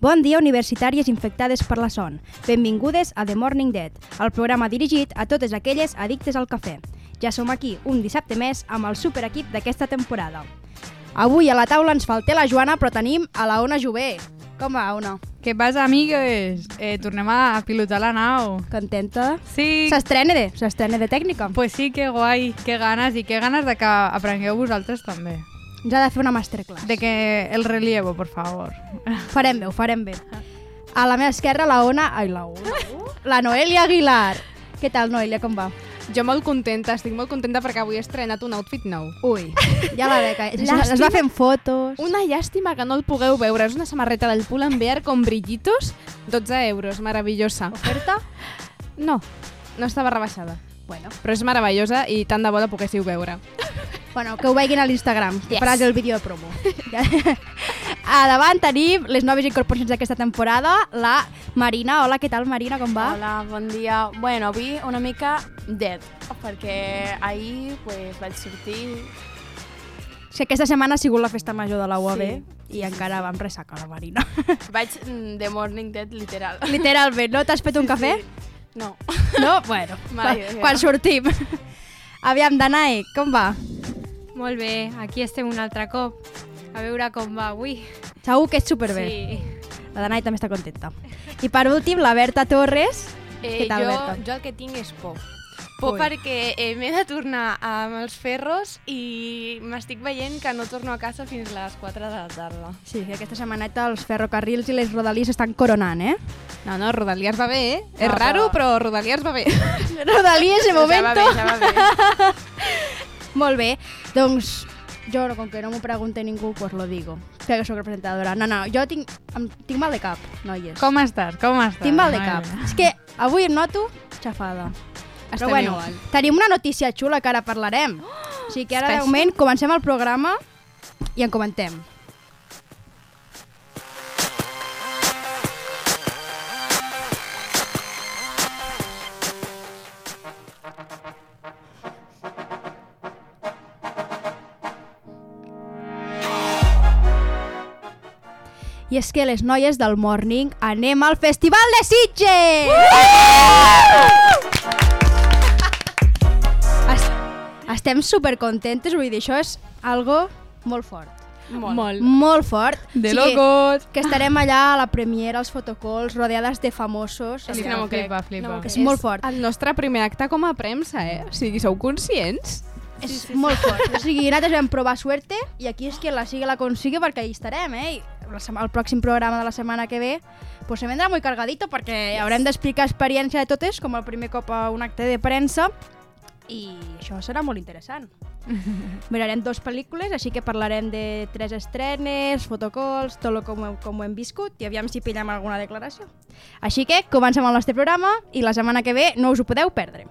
Bon dia, universitàries infectades per la son. Benvingudes a The Morning Dead, el programa dirigit a totes aquelles addictes al cafè. Ja som aquí, un dissabte més, amb el superequip d'aquesta temporada. Avui a la taula ens falta la Joana, però tenim a la Ona Jové. Com va, Ona? Què passa, amigues? Eh, tornem a pilotar la nau. Contenta? Sí, S'estrena de, s'estrena de tècnica. pues sí, que guai, que ganes i que ganes de que aprengueu vosaltres també. Ens ha de fer una masterclass. De que el relievo, por favor. Farem bé, ho farem bé. A la meva esquerra, la Ona... Ai, la Ona. La Noelia Aguilar. Què tal, Noelia, com va? Jo molt contenta, estic molt contenta perquè avui he estrenat un outfit nou. Ui, ja la veig. Es, va fent fotos. Una llàstima que no el pugueu veure. És una samarreta del Pull&Bear con brillitos, 12 euros, meravellosa. Oferta? No, no estava rebaixada. Bueno. Però és meravellosa i tant de bo la poguéssiu veure. Bueno, que ho vegin a l'Instagram. Yes. Faràs el vídeo de promo. A davant tenim les noves incorporacions d'aquesta temporada, la Marina. Hola, què tal, Marina? Com va? Hola, bon dia. Bueno, avui una mica dead, perquè ahir pues, vaig sortir... És que aquesta setmana ha sigut la festa major de la UAB Sí. i encara vam ressacar la Marina. Vaig mm, de morning dead, literal. Literalment, no? T'has fet un cafè? No. No? Bueno, Mala quan, quan sortim. Aviam, Danae, com va? Molt bé, aquí estem un altre cop. A veure com va avui. Segur que és superbé. Sí. La Danae també està contenta. I per últim, la Berta Torres. Eh, Què tal, jo, Berta? jo el que tinc és por. Por Ui. perquè eh, m'he de tornar amb els ferros i m'estic veient que no torno a casa fins a les 4 de la tarda. Sí, que aquesta setmaneta els ferrocarrils i les rodalies estan coronant, eh? No, no, Rodalies va bé, eh? No, és raro, però- Rodalies va bé. Rodalies, de Ja va bé, ja va bé. Molt bé, doncs jo, com que no m'ho pregunta ningú, pues lo digo. Que soc presentadora. No, no, jo tinc, em, tinc mal de cap, noies. Com estàs? Com estàs? Tinc mal de cap. És que avui em noto xafada. Estem Però bueno, igual. tenim una notícia xula que ara parlarem. O sigui que ara, de moment, comencem el programa i en comentem. I és que les noies del Morning anem al Festival de Sitges! Es- Estem supercontentes, vull dir, això és algo molt fort. Molt. Molt. Molt fort. De sigui, locos. Que estarem allà a la premiera, als fotocols, rodeades de famosos. És que no m'ho crec. Flipa, flipa. No És crec. molt fort. El nostre primer acte com a premsa, eh? O sigui, sou conscients? És molt fort. O sigui, nosaltres vam provar suerte i aquí és que la siga la consigue perquè hi estarem, eh? I la el pròxim programa de la setmana que ve pues se vendrà muy cargadito perquè yes. haurem d'explicar experiència de totes com el primer cop a un acte de premsa i això serà molt interessant. Mirarem dos pel·lícules, així que parlarem de tres estrenes, fotocols, tot el com, com ho hem viscut i aviam si pillem alguna declaració. Així que comencem el nostre programa i la setmana que ve no us ho podeu perdre.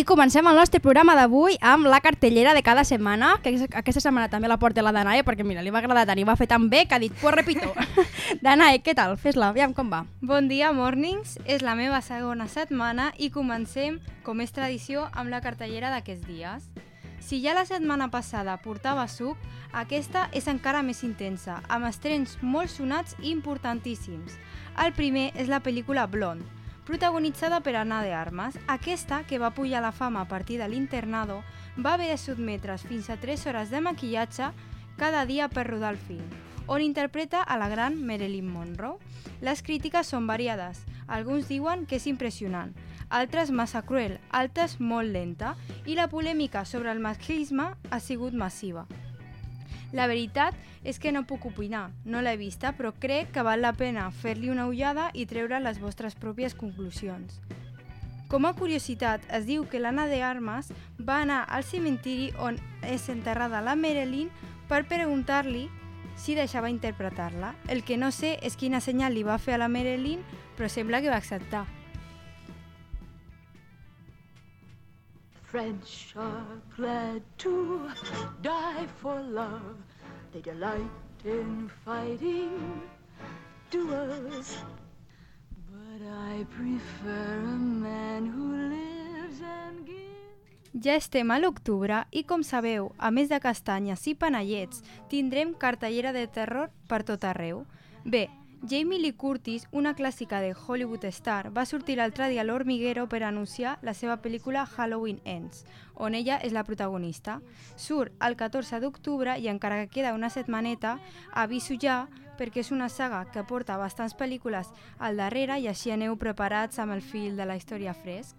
I comencem el nostre programa d'avui amb la cartellera de cada setmana, que aquesta- setmana també la porta la Danae, perquè mira, li va agradar tant i va fer tan bé que ha dit, pues repito. Danae, què tal? Fes-la, aviam com va. Bon dia, Mornings. És la meva segona setmana i comencem, com és tradició, amb la cartellera d'aquests dies. Si ja la setmana passada portava suc, aquesta és encara més intensa, amb estrenos molt sonats i importantíssims. El primer és la pel·lícula Blonde, protagonitzada per Anna de Armas. Aquesta, que va pujar la fama a partir de l'internado, va haver de sotmetre's fins a 3 hores de maquillatge cada dia per rodar el film, on interpreta a la gran Marilyn Monroe. Les crítiques són variades. Alguns diuen que és impressionant, altres massa cruel, altres molt lenta, i la polèmica sobre el masclisme ha sigut massiva. La veritat és que no puc opinar, no l'he vista, però crec que val la pena fer-li una ullada i treure les vostres pròpies conclusions. Com a curiositat, es diu que l'Anna de Armas va anar al cementiri on és enterrada la Marilyn per preguntar-li si deixava interpretar-la. El que no sé és quina senyal li va fer a la Marilyn, però sembla que va acceptar. French are glad to die for love. They delight in fighting duels. But I prefer a man who lives and gives. Ja estem a l'octubre i, com sabeu, a més de castanyes i panellets, tindrem cartellera de terror per tot arreu. Bé, Jamie Lee Curtis, una clàssica de Hollywood Star, va sortir l'altre dia a l'Hormiguero per anunciar la seva pel·lícula Halloween Ends, on ella és la protagonista. Surt el 14 d'octubre i encara que queda una setmaneta, aviso ja perquè és una saga que porta bastants pel·lícules al darrere i així aneu preparats amb el fil de la història fresc.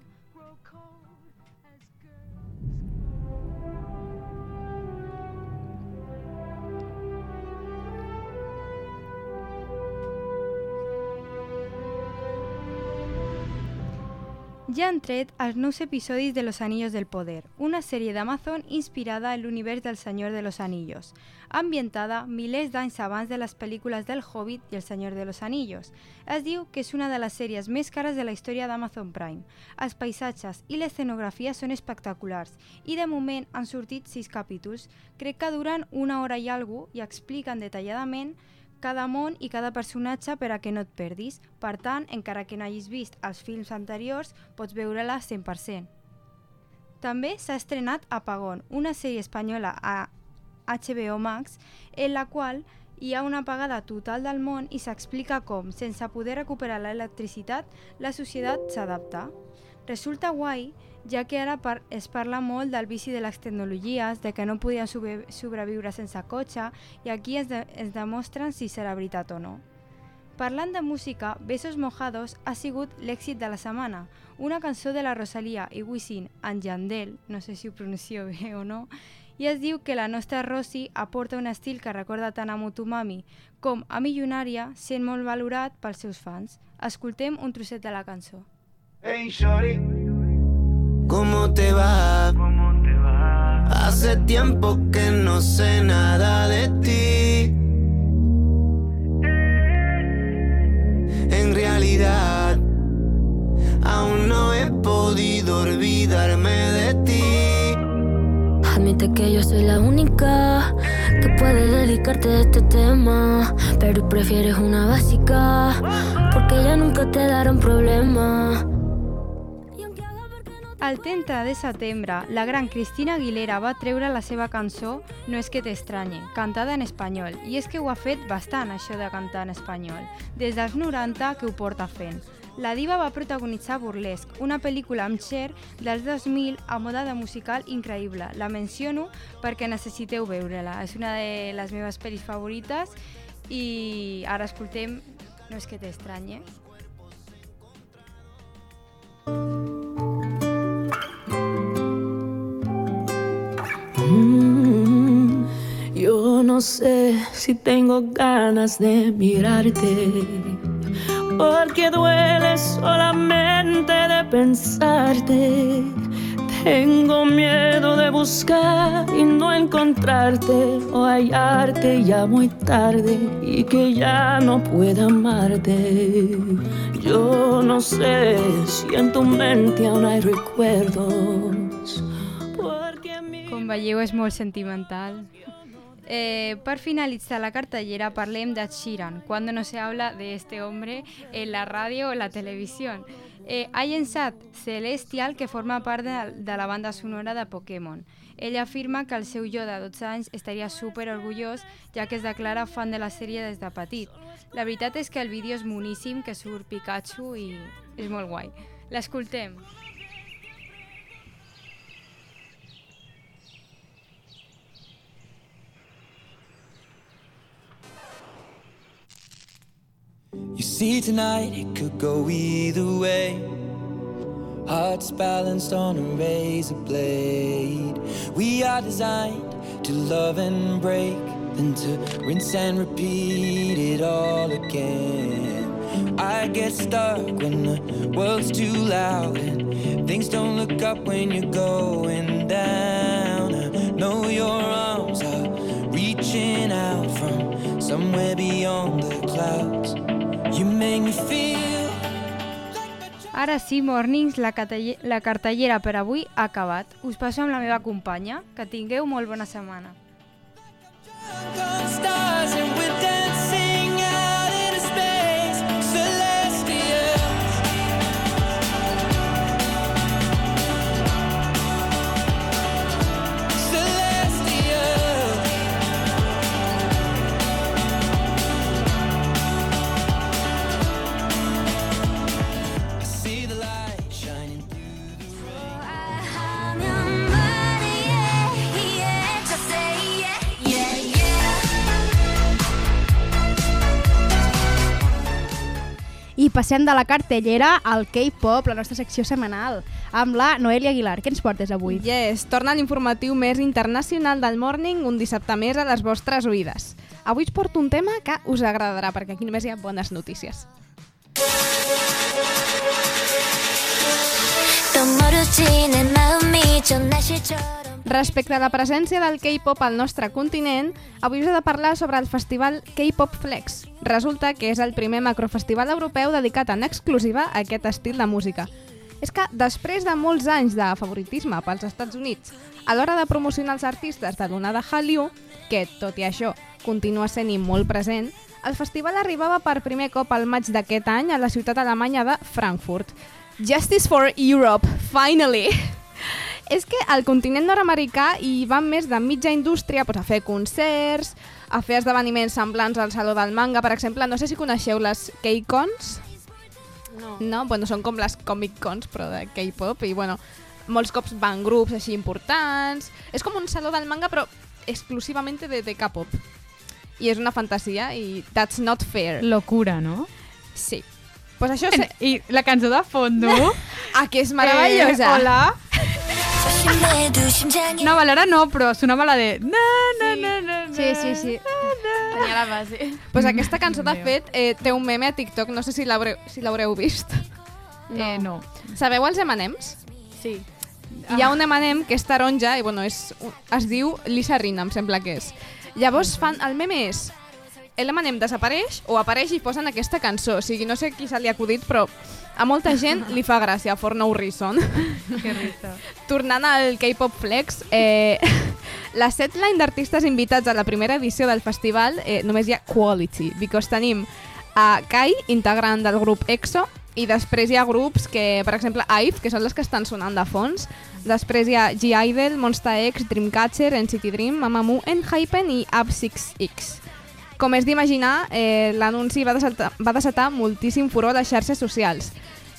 Ja han tret els nous episodis de Los Anillos del Poder, una sèrie d'Amazon inspirada en l'univers del Senyor de los Anillos, ambientada milers d'anys abans de les pel·lícules del Hobbit i El Senyor de los Anillos. Es diu que és una de les sèries més cares de la història d'Amazon Prime. Els paisatges i l'escenografia són espectaculars i de moment han sortit sis capítols. Crec que duren una hora i algo i expliquen detalladament cada món i cada personatge per a que no et perdis. Per tant, encara que no hagis vist els films anteriors, pots veure-la 100%. També s'ha estrenat Apagón, una sèrie espanyola a HBO Max, en la qual hi ha una apagada total del món i s'explica com, sense poder recuperar l'electricitat, la societat s'adapta. Resulta guai, ja que ara par es parla molt del vici de les tecnologies, de que no podien sobre sobreviure sense cotxe, i aquí es, de es demostren si serà veritat o no. Parlant de música, Besos Mojados ha sigut l'èxit de la setmana. Una cançó de la Rosalia i Wisin en Yandel, no sé si ho pronuncio bé o no, i es diu que la nostra Rosy aporta un estil que recorda tant a Motomami com a Millonària, sent molt valorat pels seus fans. Escoltem un trosset de la cançó. Hey, shorty. ¿Cómo te va? Hace tiempo que no sé nada de ti. En realidad, aún no he podido olvidarme de ti. Admite que yo soy la única que puede dedicarte a este tema, pero prefieres una básica porque ya nunca te dará un problema. El 30 de setembre, la gran Cristina Aguilera va treure la seva cançó No és que t'estranye, cantada en espanyol. I és que ho ha fet bastant, això de cantar en espanyol. Des dels 90 que ho porta fent. La diva va protagonitzar Burlesque, una pel·lícula amb Cher dels 2000 a moda de musical increïble. La menciono perquè necessiteu veure-la. És una de les meves pel·lis favorites i ara escoltem No és que t'estranye. Mm, no sé si tengo ganas de mirarte, porque duele solamente de pensarte. Tengo miedo de buscar y no encontrarte o hallarte ya muy tarde y que ya no pueda amarte. Yo no sé si en tu mente aún hay recuerdos. Com veieu, és molt sentimental. Eh, per finalitzar la cartellera parlem de Sheeran, cuando no se habla de este hombre en la ràdio o la televisió. Eh, ha llençat Celestial, que forma part de, de la banda sonora de Pokémon. Ell afirma que el seu jo de 12 anys estaria super orgullós, ja que es declara fan de la sèrie des de petit. La veritat és que el vídeo és moníssim, que surt Pikachu i és molt guai. L'escoltem. You see, tonight it could go either way. Hearts balanced on a razor blade. We are designed to love and break, then to rinse and repeat it all again. I get stuck when the world's too loud and things don't look up when you're going down. I know your arms are reaching out from somewhere beyond the clouds. You make me feel like my Ara sí, mornings, la, la cartellera per avui ha acabat. Us passo amb la meva companya. Que tingueu molt bona setmana. Passem de la cartellera al K-pop, la nostra secció setmanal, amb la Noelia Aguilar. Què ens portes avui? Yes, torna l'informatiu més internacional del Morning un dissabte més a les vostres oïdes. Avui us porto un tema que us agradarà, perquè aquí només hi ha bones notícies. Respecte a la presència del K-pop al nostre continent, avui us he de parlar sobre el festival K-Pop Flex. Resulta que és el primer macrofestival europeu dedicat en exclusiva a aquest estil de música. És que després de molts anys de favoritisme pels Estats Units, a l'hora de promocionar els artistes de l'onada Hallyu, que, tot i això, continua sent-hi molt present, el festival arribava per primer cop al maig d'aquest any a la ciutat alemanya de Frankfurt. Justice for Europe, finally! És que al continent nord-americà hi va més de mitja indústria pues, a fer concerts, a fer esdeveniments semblants al Saló del Manga, per exemple. No sé si coneixeu les K-Cons. No. No? Bueno, són com les Comic Cons, però de K-pop. I, bueno, molts cops van grups així importants. És com un Saló del Manga, però exclusivament de, de K-pop. I és una fantasia i that's not fair. Locura, no? Sí. Pues això... Se... I la cançó de fondo... ah, que és meravellosa. Eh, hola. No, Valera no, però sonava la de... Na, na, na, na, na, Sí, sí, sí. Tenia la base. Pues aquesta cançó, de fet, eh, té un meme a TikTok, no sé si l'haureu si l'haureu vist. Eh, no. Sabeu els M&M's? Sí. Hi ha un M&M que és taronja i bueno, és, es diu Lisa Rinna, em sembla que és. Llavors fan, el meme és l'M&M desapareix o apareix i posen aquesta cançó. O sigui, no sé qui se li ha acudit, però a molta gent li fa gràcia, for no reason. Que. Tornant al K-Pop Flex, eh, la setline d'artistes invitats a la primera edició del festival eh, només hi ha quality, because tenim a Kai, integrant del grup EXO, i després hi ha grups que, per exemple, IVE, que són les que estan sonant de fons, després hi ha G-Idol, Monsta X, Dreamcatcher, NCT Dream, Mamamoo, Enhypen i Up6X. Com és d'imaginar, eh, l'anunci va, va desatar moltíssim furor a les xarxes socials.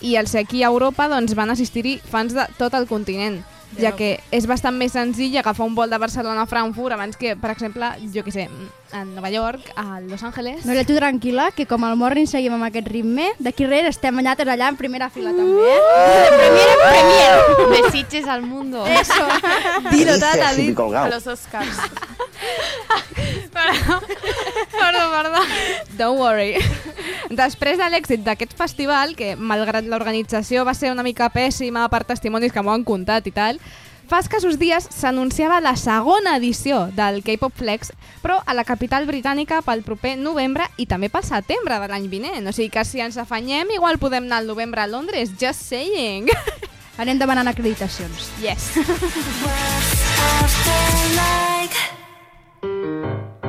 I ser aquí a Europa doncs, van assistir-hi fans de tot el continent, ja que és bastant més senzill agafar un vol de Barcelona a Frankfurt abans que, per exemple, jo què sé, a Nova York, a Los Angeles... No, tu tranquil·la, que com al morning seguim amb aquest ritme, d'aquí res estem allà, allà en primera fila també. Eh? Premier en premier. De Sitges al mundo. Eso. Dilo, tata, dit. A los Oscars. Perdó, perdó. Don't worry. Després de l'èxit d'aquest festival, que malgrat l'organització va ser una mica pèssima per testimonis que m'ho han contat i tal, fa escassos dies s'anunciava la segona edició del K-Pop Flex, però a la capital britànica pel proper novembre i també pel setembre de l'any vinent. O sigui que si ens afanyem, igual podem anar al novembre a Londres, just saying. Anem demanant acreditacions. Yes.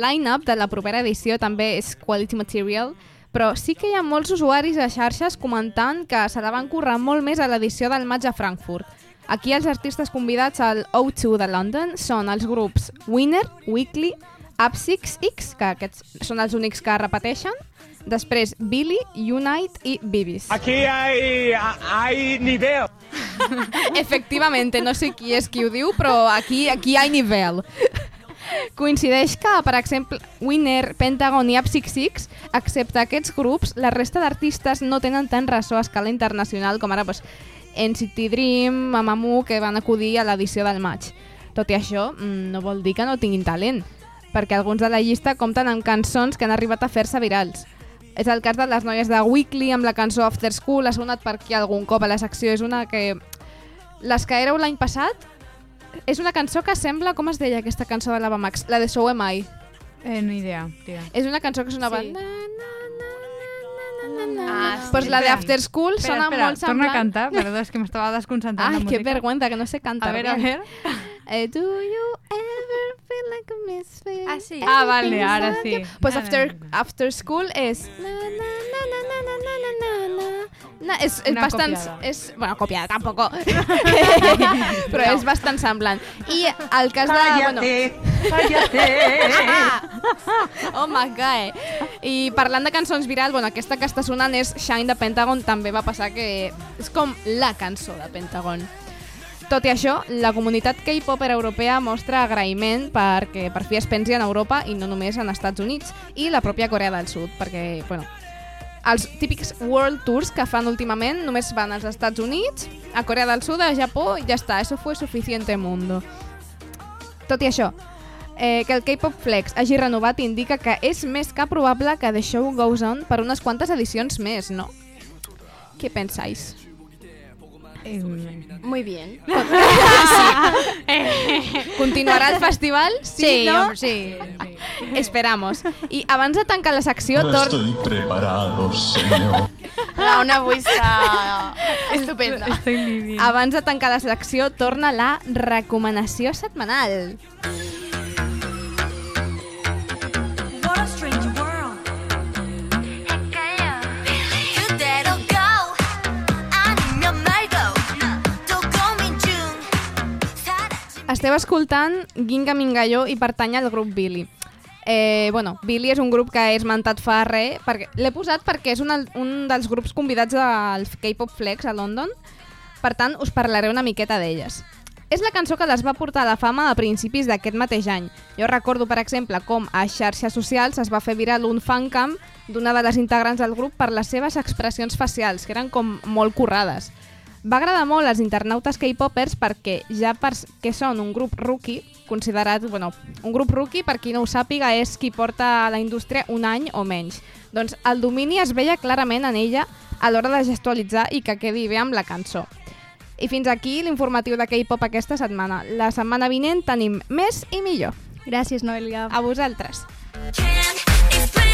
line-up de la propera edició també és quality material, però sí que hi ha molts usuaris a xarxes comentant que se la van currar molt més a l'edició del maig a Frankfurt. Aquí els artistes convidats al O2 de London són els grups Winner, Weekly, Up6X, que aquests són els únics que repeteixen, després Billy, Unite i Bibis. Aquí hay, hay nivel. Efectivamente, no sé qui és qui ho diu, però aquí aquí hi ha nivell. Coincideix que, per exemple, Winner, Pentagon i Up66, excepte aquests grups, la resta d'artistes no tenen tant ressò a escala internacional com ara pues, NCT Dream, Mamamoo, que van acudir a l'edició del maig. Tot i això, mm, no vol dir que no tinguin talent, perquè alguns de la llista compten amb cançons que han arribat a fer-se virals. És el cas de les noies de Weekly amb la cançó After School, ha sonat per aquí algun cop a la secció, és una que... Les que éreu l'any passat, És una cançó que sembla... Com es deia aquesta cançó de l'Avamax? La de So Am I. Eh, no idea, tia. És una cançó que sonava... Sí. Na, na. Ah, pues sí. Pues la de After School espera, sona espera, molt semblant. Torna a cantar, perdó, és que m'estava desconcentrant. Ai, de que vergüenza, que no sé cantar. A veure, a veure. Eh, do you ever feel like a misfit? Ah, sí. Ah, vale, ara sí. Pues After, after School és... Na, na, na. És, és Una bastant... copiada. És, bueno, copiada, tampoc. però és bastant semblant. I el cas de... Bueno, oh my god. I parlant de cançons virals, bueno, aquesta que està sonant és Shine de Pentagon, també va passar que és com la cançó de Pentagon. Tot i això, la comunitat K-popper europea mostra agraïment perquè per fi es pensi en Europa i no només en Estats Units i la pròpia Corea del Sud, perquè, bueno, els típics World Tours que fan últimament només van als Estats Units, a Corea del Sud, a Japó, i ja està, eso fue suficiente mundo. Tot i això, eh, que el K-Pop Flex hagi renovat indica que és més que probable que The Show Goes On per unes quantes edicions més, no? Què pensáis? Muy bien. Continuarà el festival? Sí, Sí, no? home, sí. Esperamos. I abans de tancar la secció, No tor estoy preparado, señor. La una avui està estupenda. Estoy living. abans de tancar la secció, torna la recomanació setmanal. What Esteu escoltant Ginga Mingayo i pertany al grup Billy. Eh, bueno, Billy és un grup que he esmentat fa res, perquè l'he posat perquè és un, un dels grups convidats al K-Pop Flex a London, per tant us parlaré una miqueta d'elles. És la cançó que les va portar a la fama a principis d'aquest mateix any. Jo recordo, per exemple, com a xarxes socials es va fer viral un fancam d'una de les integrants del grup per les seves expressions facials, que eren com molt currades. Va agradar molt als internautes K-popers perquè ja perquè són un grup rookie, considerat, bueno, un grup rookie, per qui no ho sàpiga, és qui porta a la indústria un any o menys. Doncs el domini es veia clarament en ella a l'hora de gestualitzar i que quedi bé amb la cançó. I fins aquí l'informatiu de K-pop aquesta setmana. La setmana vinent tenim més i millor. Gràcies, Noelia. A vosaltres. Can't explain.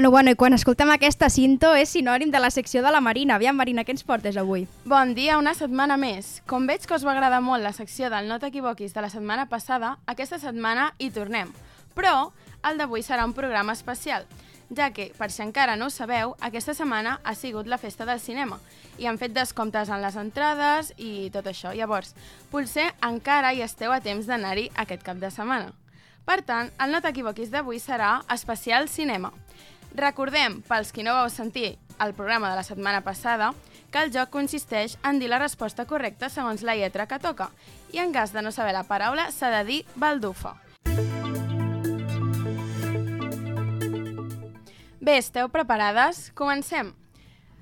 Bueno, bueno, i quan escoltem aquesta cinto és sinònim de la secció de la Marina. Aviam, Marina, què ens portes avui? Bon dia, una setmana més. Com veig que us va agradar molt la secció del No t'equivoquis de la setmana passada, aquesta setmana hi tornem. Però el d'avui serà un programa especial, ja que, per si encara no ho sabeu, aquesta setmana ha sigut la festa del cinema i han fet descomptes en les entrades i tot això. Llavors, potser encara hi esteu a temps d'anar-hi aquest cap de setmana. Per tant, el No t'equivoquis d'avui serà especial cinema. Recordem, pels qui no vau sentir el programa de la setmana passada, que el joc consisteix en dir la resposta correcta segons la lletra que toca i en cas de no saber la paraula s'ha de dir baldufa. Bé, esteu preparades? Comencem.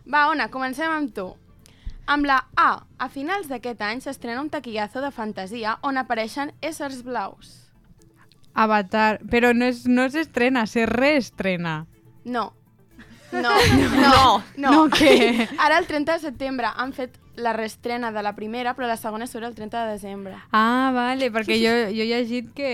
Va, Ona, comencem amb tu. Amb la A, a finals d'aquest any s'estrena un taquillazo de fantasia on apareixen éssers blaus. Avatar, però no, és, no s'estrena, se reestrena. No. No, no, no. No, què? Ara el 30 de setembre han fet la reestrena de la primera, però la segona surt el 30 de desembre. Ah, vale, perquè jo, jo he llegit que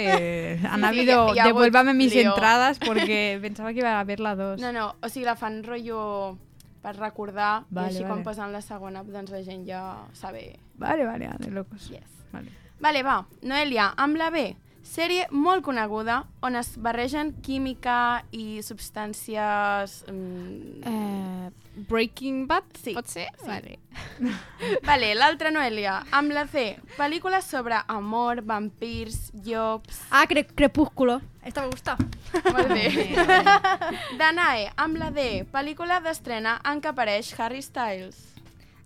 han sí, habido, hagut devuélvame mis lío. entradas porque pensaba que iba a haber la dos. No, no, o sigui, la fan rotllo per recordar, Vale, i així vale. quan posen la segona, doncs la gent ja sabe. Vale, vale, de locos. Yes. Vale. Vale, va, Noelia, amb la B. Sèrie molt coneguda on es barregen química i substàncies... Mm, Eh, Breaking Bad, sí. pot ser? Sí. Vale. Vale, l'altra Noelia, amb la C. Pel·lícules sobre amor, vampirs, llops... Ah, cre Crepúsculo. Esta me gusta. Molt bé. Danae, amb la D. Pel·lícula d'estrena en què apareix Harry Styles.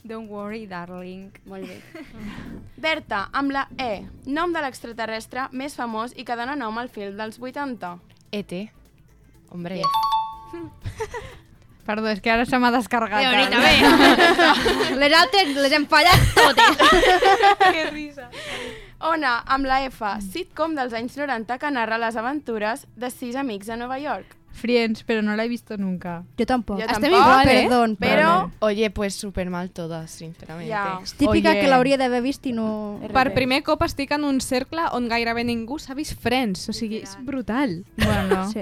Don't worry, darling. Molt bé. Berta, amb la E. Nom de l'extraterrestre més famós i que dona nom al film dels 80. ET. Hombre. Perdó, és que ara se m'ha descarregat. Bé, bonita, bé. les altres les hem fallat totes. que risa. Ona, amb la F. Sitcom dels anys 90 que narra les aventures de sis amics a Nova York. Friends, pero no la he visto nunca. Yo tampoco. Jo Estem tampoc, igual, eh? Perdón, Però... Oye, pues súper mal todas, sinceramente. Ja. És típica Oye. que l'hauria d'haver vist i no... Per primer cop estic en un cercle on gairebé ningú s'ha vist Friends. O sigui, és brutal. Bueno, Sí.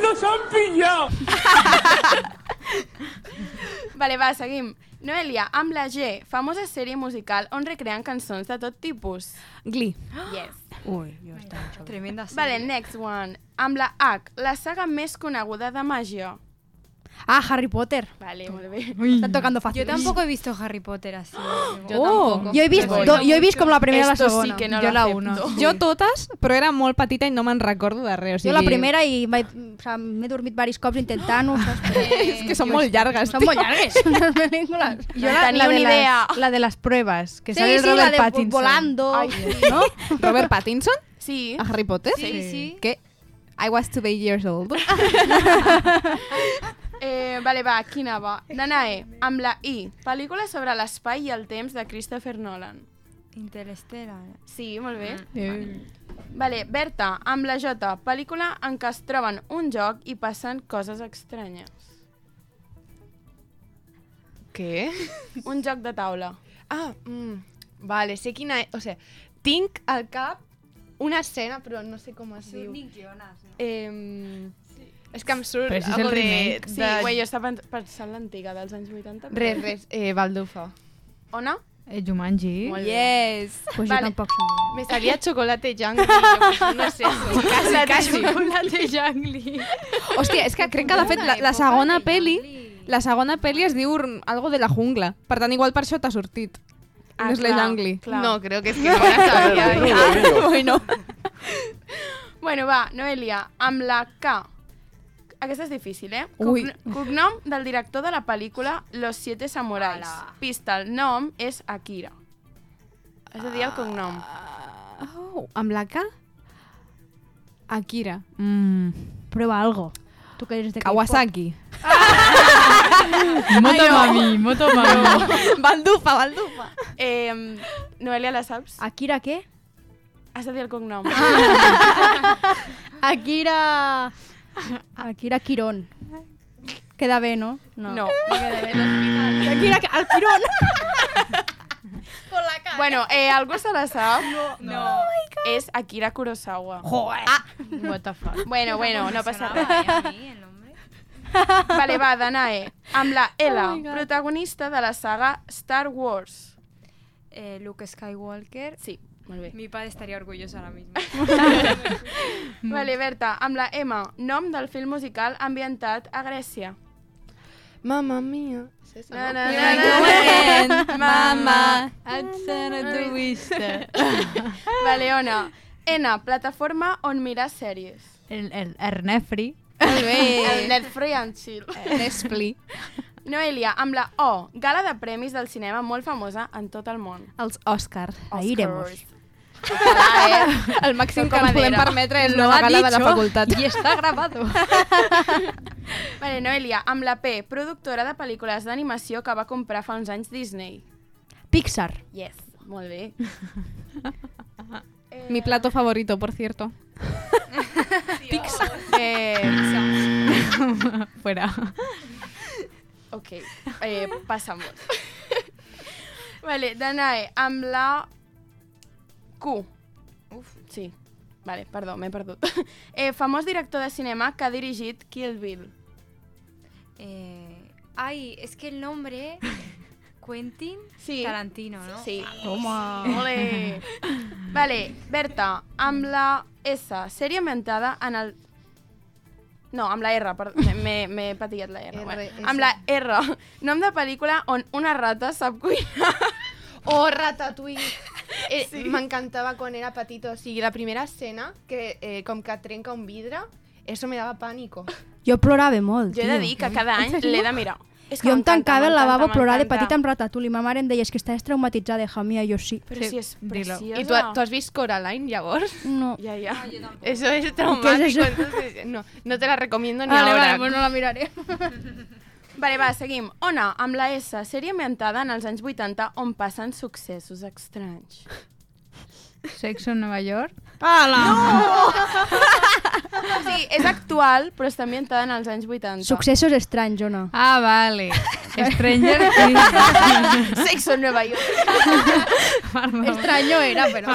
¡Nos han pillado! Vale, va, seguim. Noelia, amb la G. Famosa sèrie musical on recreen cançons de tot tipus. Glee. Yes. Ui, jo està Tremenda sèrie. Vale, next one. Amb la H. La saga més coneguda de màgia. Ah, Harry Potter. Vale, molt bé. Están tocando fácil. Yo tampoco he visto Harry Potter así. Yo Oh, tampoco. jo he vist, do, jo he vist com la primera i la Esto segona. sí que no Jo la acepto. uno. Jo totes, però era molt petita i no me'n recordo de res. O sigui, Jo la primera i vaig- o sea, m'he dormit diversos cops intentant-ho. saps? És que són molt llargues. Són molt llargues, les pel·lícules. Yo la, Tenía la de una idea. Las, la de las pruebas, que Sí, sale sí, Robert la de Pattinson. volando. Ay, ¿no? Robert Pattinson Sí. a Harry Potter. Sí, sí. Que I was two years old. Eh, vale, va, quina va? Danae, amb la I. Pel·lícula sobre l'espai i el temps de Christopher Nolan. Interstellar. Sí, molt bé. Eh, Vale, Berta, amb la J. Pel·lícula en què es troben un joc i passen coses estranyes. ¿Qué? Un joc de taula. Ah, mm, vale, sé quina és. O sea, tinc al cap una escena, però no sé com es diu. Jonas, no? Eh, és que em surt Però si és algo el de... remake. Sí, de... güey, jo estava pensant l'antiga dels anys 80. però- Res, res, eh, baldufa. Ona? eh, Jumanji. Molt bé. Yes. Pues Vale. jo tampoc sabia. Me salía chocolate jungle, no sé. Casi, casi. Chocolate Jangli. Hòstia, és que crec que de fet la, la segona peli la segona peli es diu algo de la jungla. Per tant, igual per això t'ha sortit. Ah, no és la Jangli. clar. No, creo que es que no la sabía. Ah, bueno. Bueno, va, Noelia, amb la K. Aquesta és difícil, eh? Ui. Cogn- Cognom del director de la pel·lícula Los Siete Samurais. Pista, el nom és Akira. És a dir, el cognom. Oh, amb la K? Akira. Mm. Prueba algo. Tu que eres de. Kawasaki. Motomami, Motomami. baldufa, baldufa. Eh, Noelia, la saps? Akira què? Has de dir el cognom. Akira... Akira Quirón. Queda bé, no? No. No queda bé. Akira el Quirón. Bueno, eh, algú se la sap? No. no. És Akira Kurosawa. Joder. What the fuck. Bueno, bueno, no passa res. a mí el nombre. Vale, va, Danae. Amb la L, Oh my God. protagonista de la saga Star Wars. Eh, Luke Skywalker. Sí, molt bé. Mi padre estaría orgulloso ahora mismo. Vale, Berta, amb la M, nom del film musical ambientat a Grècia. Mamma mia. Na, na, na, na, na. Mama, Atsana tu vista. Vale, Ona. N, plataforma on mirar sèries. El, el Ernefri. Molt bé. El Netflix and Chill. Nespli. Noelia, amb la O, gala de premis del cinema molt famosa en tot el món. Els Òscar. Ahí iremos. Ojalà, eh? El màxim que ens podem permetre és ha gala de la facultat. y está grabado. Vale, Noelia, amb la P, productora de pel·lícules d'animació que va comprar fa uns anys Disney. Pixar. Yes, molt bé. Mi plato favorito, por cierto. Pixar. Eh, Fuera. ok, eh, passamos. vale, Danae, amb la Q. Uf, sí. Vale, perdó, m'he perdut. eh, famós director de cinema que ha dirigit Kill Bill. Eh, ay, es que el nombre... Quentin Sí. Tarantino, ¿no? Sí. Toma. Ole. Vale, Berta, amb la S, sèrie ambientada en el... No, amb la R, perdó, m'he- patillat la R. R, bueno. Amb la R, nom de pel·lícula on una rata sap cuinar. Oh, Ratatouille. Eh, Sí. M'encantava quan era petita. O sigui, la primera escena, que eh, com que trenca un vidre, eso me daba pánico. Jo plorava molt, Jo he de tio. dir que cada any l'he de mirar. És que Jo em tancava al lavabo a plorar de petita amb Ratatouille. Ma mare em deia, és que estàs traumatitzada, hija mía, jo sí. Però si és preciosa. ¿Y tú, tú has visto Coraline, llavors? No. Ja, ja. Eso es traumático. eso? entonces, no, no te la recomiendo ni Vale, ahora. vale, pues no la miraré. Vale, va, seguim. Ona, amb la S, sèrie ambientada en els anys 80 on passen successos estranys. Sexo en Nueva York. O sigui, és actual, però està ambientada en els anys 80. Successos estranys, o no? Ah, vale. Stranger Things. Sexo en Nueva York. Perdó. Extraño era, però...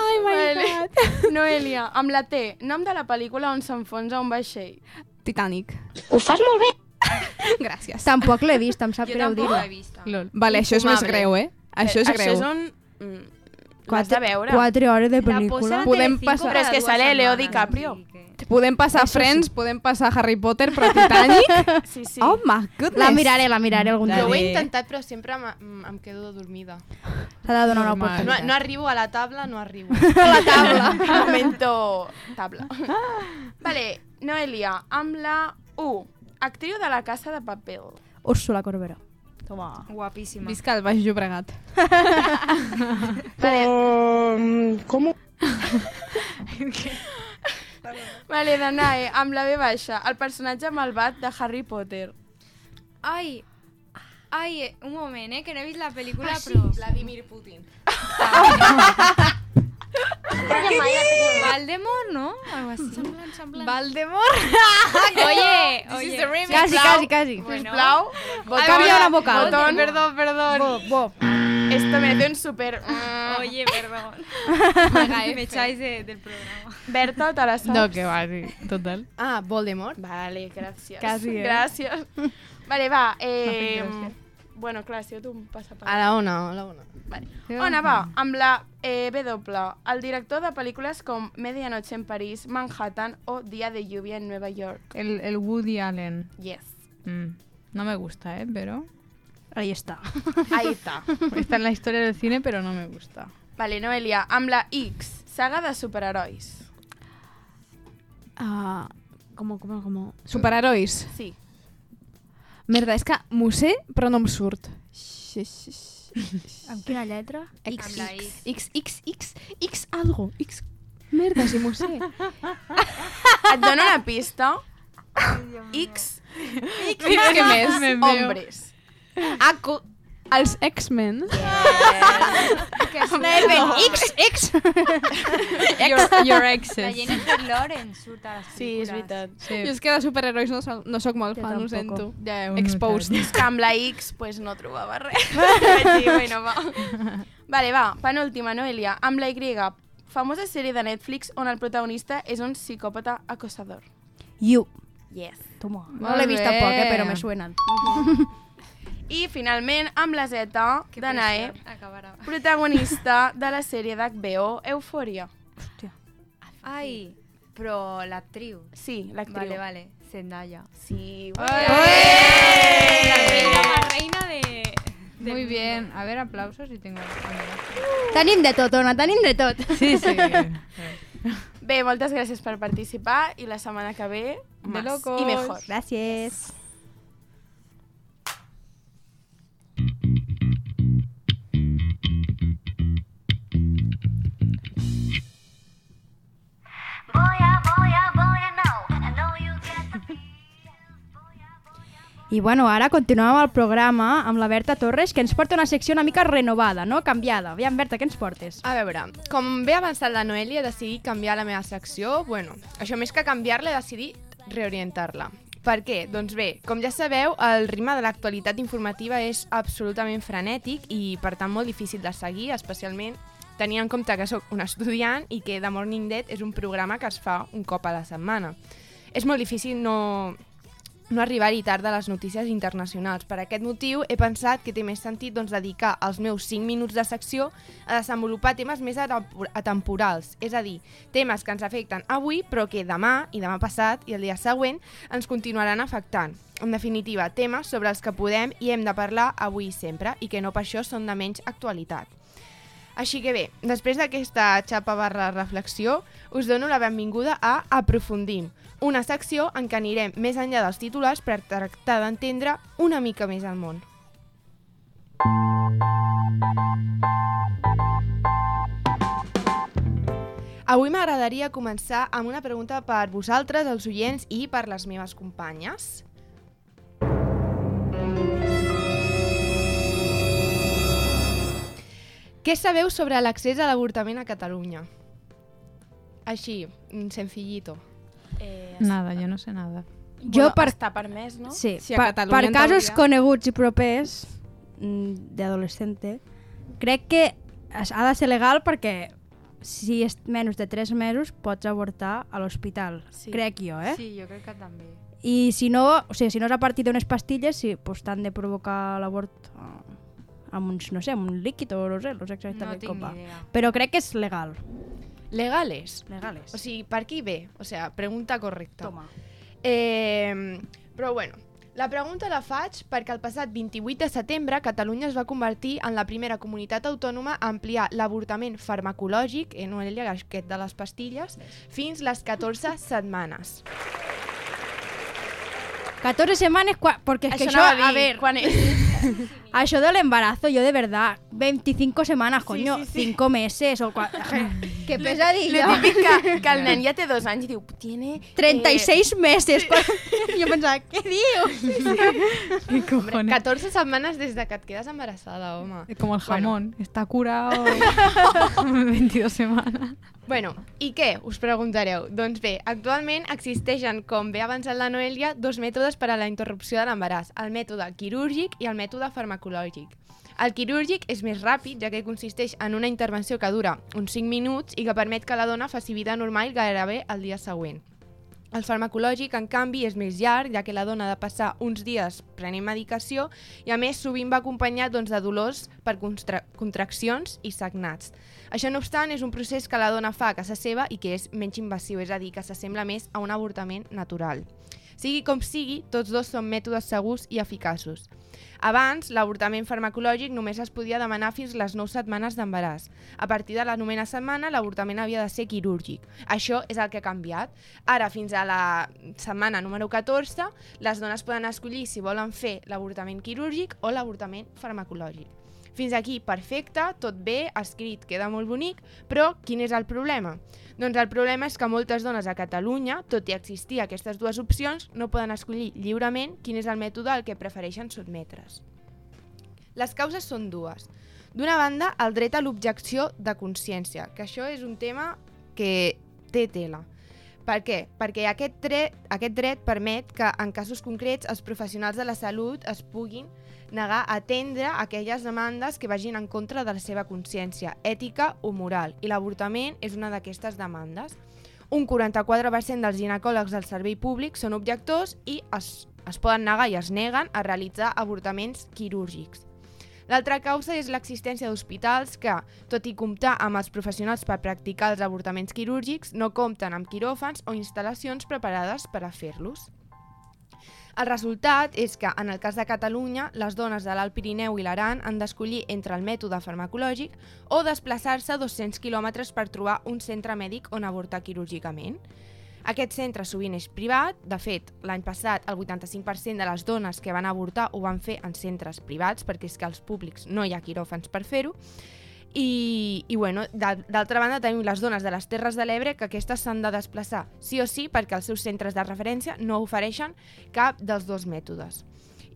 Ai, my God. Noelia, amb la T, nom de la pel·lícula on s'enfonsa un vaixell. Titanic. Ho fas molt bé. Gràcies. Tampoc l'he vist, em sap Yo greu tampoco dir-ho. la he visto. Lol. Vale, això és més greu, eh? Això és Això greu. és un... mm, L'has de veure. Quatre hores de pel·lícula. a Podem passar- Però és que sale Leo DiCaprio. Podem passar Eso sí. Friends, podem passar Harry Potter, però Titanic... Sí, sí. Oh my goodness. La miraré, la miraré algun Jo ho he dia. intentat, però sempre em, quedo dormida. S'ha de donar una Normal. No, oportunitat. no arribo a la tabla, no arribo. la tabla. Momento tabla. Vale, Noelia, amb la U, actriu de la Casa de Papel. Úrsula Corbera. Toma. Guapísima. Visca el Baix Llobregat. Vale, ¿Cómo? vale Danae, amb la B baixa, el personatge malvat de Harry Potter. Ay, ay, eh, un moment, eh, que no he vist la pel·lícula, però... Vladimir Putin. Valdemort, ¿no? Algo así. Valdemort! Oye, oye. Quasi, quasi, quasi. Sisplau, Ha canviat una vocal. Botón. Perdón, perdón. Bo, bo. Esto merece un super... mm. Oye, perdón. Me echáis de- del programa. Berta, te la? No, que va, sí. Total. Ah, Voldemort. Vale, gràcies. Quasi, eh? Gràcies. Vale, va. Eh, gràcia. Bueno, clar, si tu em passa per... A la ona, a la ona. Vale. Ona, va, amb la eh, W, el director de pel·lícules com Medianoche en París, Manhattan o Día de lluvia en Nueva York. El, el Woody Allen. Yes. Mm. No me gusta, ¿eh? Pero... Ahí está. Ahí está. Está en la historia del cine, pero no me gusta. Vale, Noelia, amb la X, saga de superherois. Ah, com, com, com... Superherois. Sí. Merda, és que m'ho sé, però no em surt. Amb quina lletra? X, Amb la X, X, X, X, X, algo, X. Merda, si m'ho sé. Et dono una pista. X, X, què més? Hombres. Ah, co- els X-Men. X, X. Your, your La exes. Jennifer Lawrence surt a les Sí, és veritat. Sí. Jo és que de superherois no, soc- no sóc molt Jo fan, ho tampoc. sento. Ja Exposed. És que amb la X pues, no trobava res. Vaig dir, bueno, va. Vale, va, penúltima, Noelia. Amb la Y, famosa sèrie de Netflix on el protagonista és un psicòpata acosador. You. Yes. Toma. Molt No l'he vist bé. tampoc, eh, però me suenen. I finalment, amb la Z de Nae, Acabarà. protagonista de la sèrie d'HBO Eufòria. Ai, però l'actriu. Sí, l'actriu. Vale, vale. Zendaya. Sí. La reina de... Muy bien. A ver, aplausos y tengo... Tenim de tot, Ona, tenim de tot. Sí, sí. Bé, moltes gràcies per participar i la setmana que ve, más locos. i mejor. Gràcies. I bueno, ara continuem amb el programa amb la Berta Torres, que ens porta una secció una mica renovada, no? Canviada. Aviam, Berta, què ens portes? A veure, com bé avançat la Noelia, he decidit canviar la meva secció. Bueno, això més que canviar-la, decidit reorientar-la. Per què? Doncs bé, com ja sabeu, el ritme de l'actualitat informativa és absolutament frenètic i, per tant, molt difícil de seguir, especialment tenint en compte que sóc un estudiant i que The Morning Dead és un programa que es fa un cop a la setmana. És molt difícil no, no arribar-hi tard a les notícies internacionals. Per aquest motiu he pensat que té més sentit doncs, dedicar els meus 5 minuts de secció a desenvolupar temes més atempor- atemporals, és a dir, temes que ens afecten avui però que demà i demà passat i el dia següent ens continuaran afectant. En definitiva, temes sobre els que podem i hem de parlar avui i sempre i que no per això són de menys actualitat. Així que bé, després d'aquesta xapa barra reflexió, us dono la benvinguda a Aprofundim, una secció en què anirem més enllà dels titulars per tractar d'entendre una mica més el món. Avui m'agradaria començar amb una pregunta per vosaltres, els oients, i per les meves companyes. Què sabeu sobre l'accés a l'avortament a Catalunya? Així, sencillito. Eh, Nada, yo no sé nada. Jo per... Està permès, no? Sí, a per, Catalunya, per casos teoria. coneguts i propers mm, d'adolescente, crec que es- ha de ser legal perquè si és menys de 3 mesos pots avortar a l'hospital, Sí. crec jo, eh? Sí, jo crec que també. I si no, o sigui, si no és a partir d'unes pastilles, sí, pues t'han de provocar l'avort eh, amb uns, no sé, amb un líquid o no sé, no sé No exactament tinc com va. idea. Però crec que és legal. Legales. Legales. O sigui, per qui ve? O sigui, pregunta correcta. Toma. Eh, però bueno, la pregunta la faig perquè el passat 28 de setembre Catalunya es va convertir en la primera comunitat autònoma a ampliar l'avortament farmacològic, no el aquest de les pastilles, fins les 14 setmanes. 14 setmanes, cua- porque es que Això això, anava a a dir, ver, quan és? Això del embarazo, yo de verdad, 25 semanas, coño, sí, sí. 5 meses o cua- Qué Lo pesadilla. típic que, que el nen ja té dos anys i diu, tiene... 36 meses. Yo pensaba, ¿qué dios? ¿Qué Hombre, cojones? 14 setmanes des de que et quedes embarassada, home. Como el jamón. Está curado 22 semanas. Bueno, i què? Us preguntareu. Doncs bé, actualment existeixen, com bé ha avançat la Noelia, dos mètodes per a la interrupció de l'embaràs, el mètode quirúrgic i el mètode farmacològic. El quirúrgic és més ràpid, ja que consisteix en una intervenció que dura uns 5 minuts i que permet que la dona faci vida normal gairebé el dia següent. El farmacològic, en canvi, és més llarg, ja que la dona ha de passar uns dies prenent medicació i, a més, sovint va acompanyat doncs, de dolors per contraccions i sagnats. Això, no obstant, és un procés que la dona fa a casa seva i que és menys invasiu, és a dir, que s'assembla més a un avortament natural. Sigui com sigui, tots dos són mètodes segurs i eficaços. Abans, l'avortament farmacològic només es podia demanar fins les 9 setmanes d'embaràs. A partir de la novena setmana, l'avortament havia de ser quirúrgic. Això és el que ha canviat. Ara, fins a la setmana número 14, les dones poden escollir si volen fer l'avortament quirúrgic o l'avortament farmacològic. Fins aquí, perfecte, tot bé, escrit, queda molt bonic, però quin és el problema? Doncs el problema és que moltes dones a Catalunya, tot i existir aquestes dues opcions, no poden escollir lliurement quin és el mètode al que prefereixen sotmetre's. Les causes són dues. D'una banda, el dret a l'objecció de consciència, que això és un tema que té tela. Per què? Perquè aquest dret, aquest dret permet que, en casos concrets, els professionals de la salut es puguin negar a atendre aquelles demandes que vagin en contra de la seva consciència ètica o moral, i l'avortament és una d'aquestes demandes. Un 44% dels ginecòlegs del servei públic són objectors i es, es poden negar i es neguen a realitzar avortaments quirúrgics. L'altra causa és l'existència d'hospitals que, tot i comptar amb els professionals per practicar els avortaments quirúrgics, no compten amb quiròfans o instal·lacions preparades per a fer-los. El resultat és que, en el cas de Catalunya, les dones de l'Alt Pirineu i l'Aran han d'escollir entre el mètode farmacològic o desplaçar-se 200 quilòmetres per trobar un centre mèdic on avortar quirúrgicament. Aquest centre sovint és privat, de fet, l'any passat el 85% de les dones que van avortar ho van fer en centres privats, perquè és que als públics no hi ha quiròfans per fer-ho, i, i bueno, d'al- d'altra banda tenim les dones de les Terres de l'Ebre que aquestes s'han de desplaçar sí o sí perquè els seus centres de referència no ofereixen cap dels dos mètodes.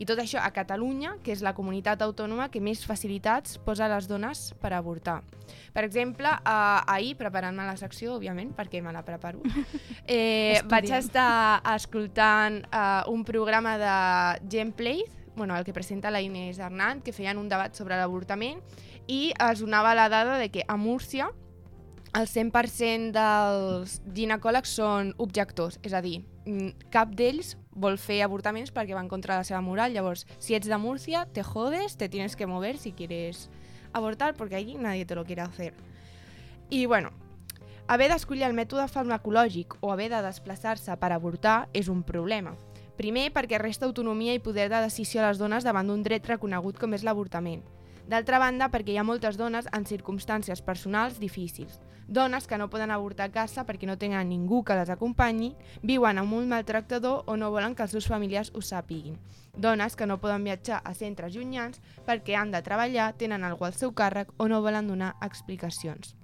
I tot això a Catalunya, que és la comunitat autònoma que més facilitats posa a les dones per avortar. Per exemple, eh, ahir, preparant-me la secció, òbviament, perquè me la preparo, eh, vaig estar escoltant eh, un programa de Gameplay, bueno, el que presenta la Inés Hernán, que feien un debat sobre l'avortament, i es donava la dada de que a Múrcia el 100% dels ginecòlegs són objectors, és a dir, mm, cap d'ells vol fer avortaments perquè van contra la seva moral. Llavors, si ets de Múrcia, te jodes, te tienes que mover si quieres avortar, porque allí nadie te lo quiere hacer. I bueno, haver d'escollir el mètode farmacològic o haver de desplaçar-se per avortar és un problema. Primer, perquè resta autonomia i poder de decisió a les dones davant d'un dret reconegut com és l'avortament. D'altra banda, perquè hi ha moltes dones en circumstàncies personals difícils. Dones que no poden avortar a casa perquè no tenen ningú que les acompanyi, viuen amb un maltractador o no volen que els seus familiars ho sàpiguin. Dones que no poden viatjar a centres llunyans perquè han de treballar, tenen algú al seu càrrec o no volen donar explicacions.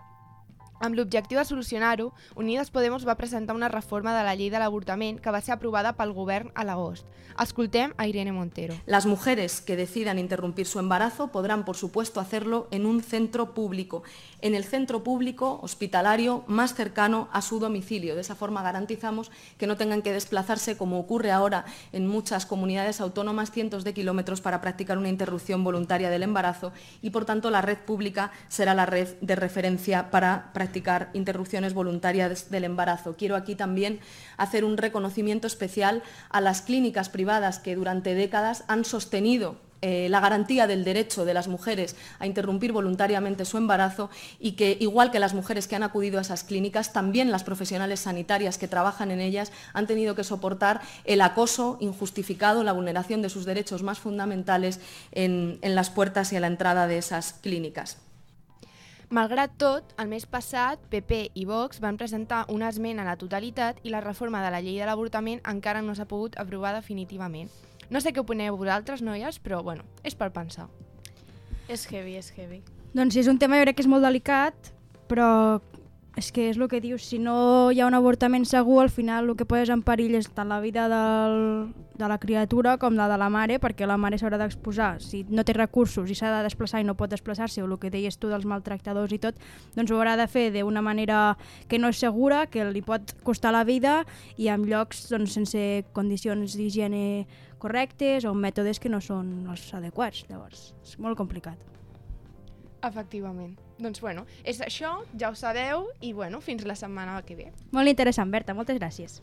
Amb l'objectiu de solucionar-ho, Unides Podemos va presentar una reforma de la llei de l'avortament que va ser aprovada pel govern a l'agost. Escoltem a Irene Montero. Las mujeres que decidan interrumpir su embarazo podrán, por supuesto, hacerlo en un centro público, en el centro público hospitalario más cercano a su domicilio. De esa forma garantizamos que no tengan que desplazarse, como ocurre ahora en muchas comunidades autónomas, cientos de kilómetros para practicar una interrupción voluntaria del embarazo y, por tanto, la red pública será la red de referencia para practicar interrupciones voluntarias del embarazo. Quiero aquí también hacer un reconocimiento especial a las clínicas privadas que durante décadas han sostenido eh, la garantía del derecho de las mujeres a interrumpir voluntariamente su embarazo y que, igual que las mujeres que han acudido a esas clínicas, también las profesionales sanitarias que trabajan en ellas han tenido que soportar el acoso injustificado, la vulneración de sus derechos más fundamentales en, las puertas y a la entrada de esas clínicas. Malgrat tot, el mes passat, PP i Vox van presentar una esmena a la totalitat i la reforma de la llei de l'avortament encara no s'ha pogut aprovar definitivament. No sé què opineu vosaltres, noies, però bueno, és per pensar. És heavy, és heavy. Doncs és un tema jo crec que és molt delicat, però és que és el que dius, si no hi ha un avortament segur, al final el que poses en perill és tant la vida del, de la criatura com la de la mare, perquè la mare s'haurà d'exposar. Si no té recursos i s'ha de desplaçar i no pot desplaçar-se, o el que deies tu dels maltractadors i tot, doncs ho haurà de fer d'una manera que no és segura, que li pot costar la vida i en llocs doncs, sense condicions d'higiene correctes o mètodes que no són els adequats. Llavors, és molt complicat. Efectivament. Doncs bueno, és això, ja ho sabeu, i bueno, fins la setmana que ve. Molt interessant, Berta, moltes gràcies.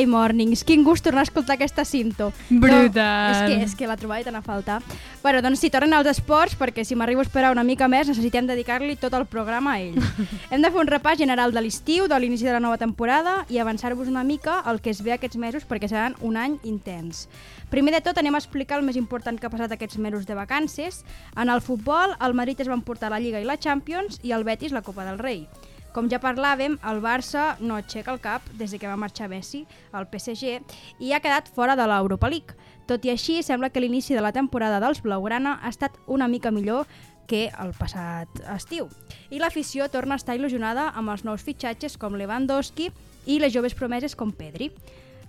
Ai, Mornings, quin gust tornar a escoltar aquesta cinto. Brutal. No, és, que, és que la trobava tan a faltar. Bueno, doncs sí, tornen als esports, perquè si m'arribo a esperar una mica més necessitem dedicar-li tot el programa a ell. Hem de fer un repàs general de l'estiu, de l'inici de la nova temporada i avançar-vos una mica el que es ve aquests mesos perquè seran un any intens. Primer de tot anem a explicar el més important que ha passat aquests mesos de vacances. En el futbol, el Madrid es van portar la Lliga i la Champions i el Betis la Copa del Rei. Com ja parlàvem, el Barça no aixeca el cap des de que va marxar Messi al PSG i ha quedat fora de l'Europa League. Tot i així, sembla que l'inici de la temporada dels Blaugrana ha estat una mica millor que el passat estiu. I l'afició torna a estar il·lusionada amb els nous fitxatges com Lewandowski i les joves promeses com Pedri.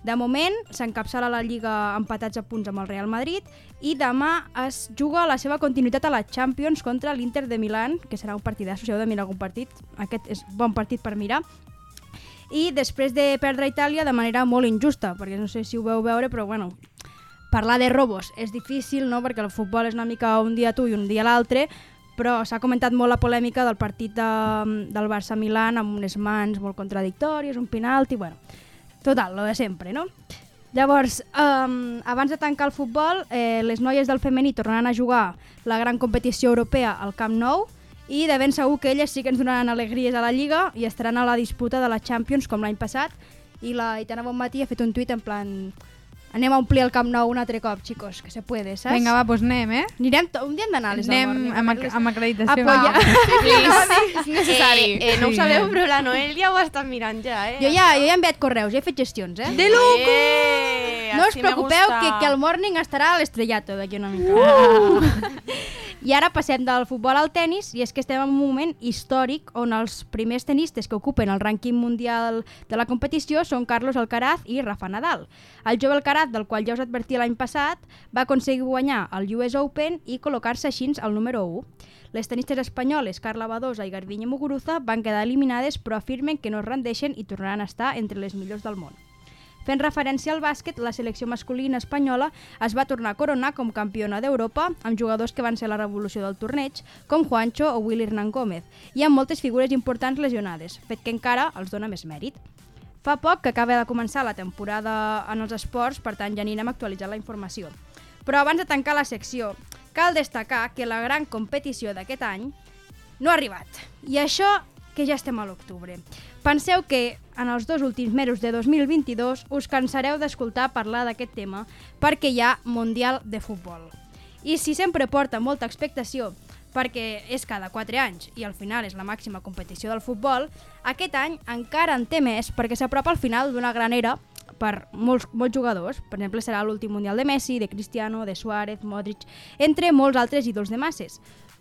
De moment, s'encapçala la Lliga empatats a punts amb el Real Madrid i demà es juga la seva continuïtat a la Champions contra l'Inter de Milán, que serà un partidasso, si heu de mirar algun partit. Aquest és bon partit per mirar. I després de perdre a Itàlia de manera molt injusta, perquè no sé si ho veu veure, però bueno, parlar de robos és difícil, no?, perquè el futbol és una mica un dia tu i un dia l'altre, però s'ha comentat molt la polèmica del partit de, del Barça-Milan amb unes mans molt contradictòries, un penalti, bueno, total, lo de sempre, no? Llavors, um, abans de tancar el futbol, eh, les noies del femení tornaran a jugar la gran competició europea al Camp Nou i de ben segur que elles sí que ens donaran alegries a la Lliga i estaran a la disputa de la Champions com l'any passat i la Itana Bonmatí ha fet un tuit en plan anem a omplir el Camp Nou un altre cop, chicos, que se puede, saps? Vinga, va, doncs anem, eh? Anirem un dia hem d'anar a les Anem amb, ac- amb acreditació. Apoya. És necessari. Eh, eh, no ho sabeu, però la Noelia ho està mirant ja, eh? Jo ja, jo ja he enviat correus, ja he fet gestions, eh? De loco! Eh, No us preocupeu gusta. que, que el morning estarà a l'estrellato d'aquí una mica. Uh. I ara passem del futbol al tennis i és que estem en un moment històric on els primers tenistes que ocupen el rànquing mundial de la competició són Carlos Alcaraz i Rafa Nadal. El jove Alcaraz, del qual ja us advertia l'any passat, va aconseguir guanyar el US Open i col·locar-se així al número 1. Les tenistes espanyoles Carla Badosa i Garbiñe Muguruza van quedar eliminades però afirmen que no es rendeixen i tornaran a estar entre les millors del món. Fent referència al bàsquet, la selecció masculina espanyola es va tornar a coronar com campiona d'Europa amb jugadors que van ser la revolució del torneig, com Juancho o Willy Hernán Gómez, i amb moltes figures importants lesionades, fet que encara els dona més mèrit. Fa poc que acaba de començar la temporada en els esports, per tant ja anirem actualitzant la informació. Però abans de tancar la secció, cal destacar que la gran competició d'aquest any no ha arribat. I això que ja estem a l'octubre. Penseu que en els dos últims mesos de 2022 us cansareu d'escoltar parlar d'aquest tema perquè hi ha Mundial de Futbol. I si sempre porta molta expectació perquè és cada 4 anys i al final és la màxima competició del futbol, aquest any encara en té més perquè s'apropa al final d'una gran era per molts, molts jugadors. Per exemple, serà l'últim Mundial de Messi, de Cristiano, de Suárez, Modric, entre molts altres ídols de masses.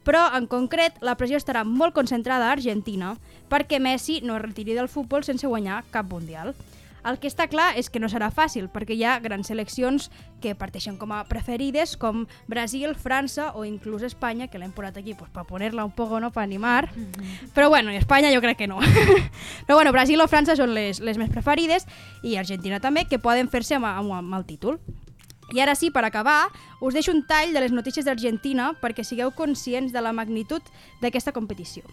Però, en concret, la pressió estarà molt concentrada a Argentina perquè Messi no es retiri del futbol sense guanyar cap Mundial. El que està clar és que no serà fàcil, perquè hi ha grans seleccions que parteixen com a preferides, com Brasil, França o inclús Espanya, que l'hem posat aquí pues, per poner-la un poco, no?, per animar. Però bueno, i Espanya jo crec que no. Però bueno, Brasil o França són les, les més preferides i Argentina també, que poden fer-se amb, amb, amb el títol. I ara sí, per acabar, us deixo un tall de les notícies d'Argentina perquè sigueu conscients de la magnitud d'aquesta competició.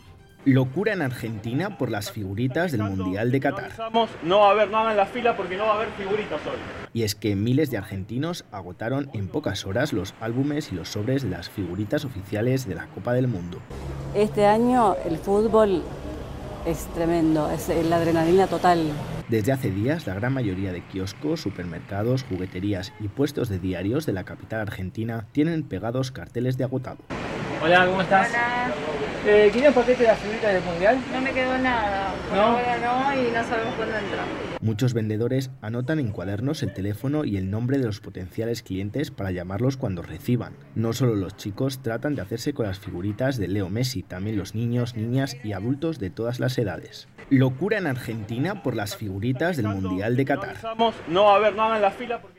Locura en Argentina por las figuritas del Mundial de Qatar. No va a haber nada en la fila porque no va a haber figuritas hoy. Y es que miles de argentinos agotaron en pocas horas los álbumes y los sobres de las figuritas oficiales de la Copa del Mundo. Este año el fútbol es tremendo, es la adrenalina total. Desde hace días, la gran mayoría de kioscos, supermercados, jugueterías y puestos de diarios de la capital argentina tienen pegados carteles de agotado. Hola, ¿cómo estás? Eh, ¿Quería un paquete de las figuritas del mundial? No me quedó nada. Por ¿No? ahora no y no sabemos cuándo entra. Muchos vendedores anotan en cuadernos el teléfono y el nombre de los potenciales clientes para llamarlos cuando reciban. No solo los chicos tratan de hacerse con las figuritas de Leo Messi, también los niños, niñas y adultos de todas las edades. Locura en Argentina por las figuritas del Mundial de Qatar. No va a haber nada en la fila porque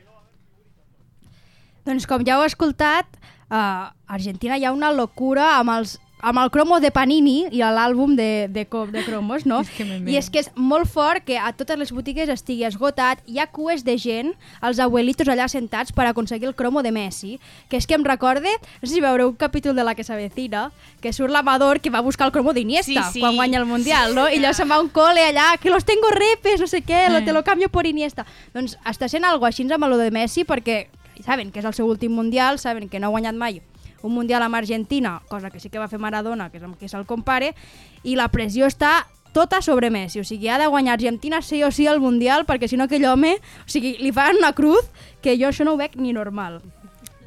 Doncs com ja heu escoltat, a Argentina hi ha una locura amb els amb el cromo de Panini i l'àlbum de, de, de cromos, no? És que I és que és molt fort que a totes les botigues estigui esgotat. Hi ha cues de gent, els abuelitos allà sentats per aconseguir el cromo de Messi, que és que em recorde, no sé si veureu un capítol de La que s'avecina, que surt l'Amador que va buscar el cromo d'Iniesta Sí, sí. quan guanya el Mundial, no? I allò se'n va un cole allà, que los tengo repes, no sé què, lo, Eh. te lo cambio por Iniesta. Doncs està sent algo així amb lo de Messi perquè saben que és el seu últim Mundial, saben que no ha guanyat mai un Mundial amb Argentina, cosa que sí que va fer Maradona, que és amb qui se'l compare, i la pressió està tota sobre Messi, o sigui, ha de guanyar Argentina sí o sí al Mundial, perquè si no aquell home, o sigui, li fan una cruz que jo això no ho veig ni normal.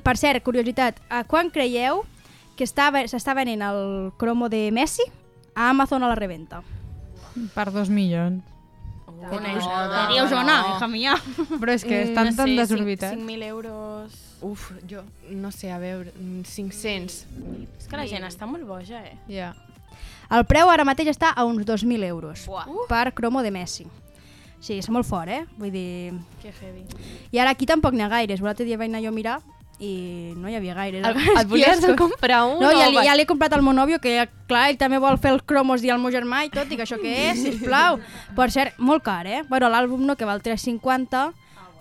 Per cert, curiositat, a quan creieu que s'està venent el cromo de Messi a Amazon a la reventa? Per dos milions. Tenéis, teníeu zona, hija mía. Però és que Mm, estan no tan sé, desorbitats. 5.000 euros... Uf, jo no sé, a veure, mm, 500. És que la gent està molt boja, eh? Ja. El preu ara mateix està a uns 2.000 euros Buah. per cromo de Messi. Sí, és molt fort, eh? Vull dir... Que heavy. I ara aquí tampoc n'hi ha gaires. L'altre dia vaig anar jo a mirar i no hi havia gaire. El- et volies comprar un No, ja, li, ja l'he comprat al meu nòvio, que clar, ell també vol fer els cromos i el meu germà i tot, i que això què és, sisplau. Per cert, molt car, eh? Bueno, l'àlbum no, que val 3,50,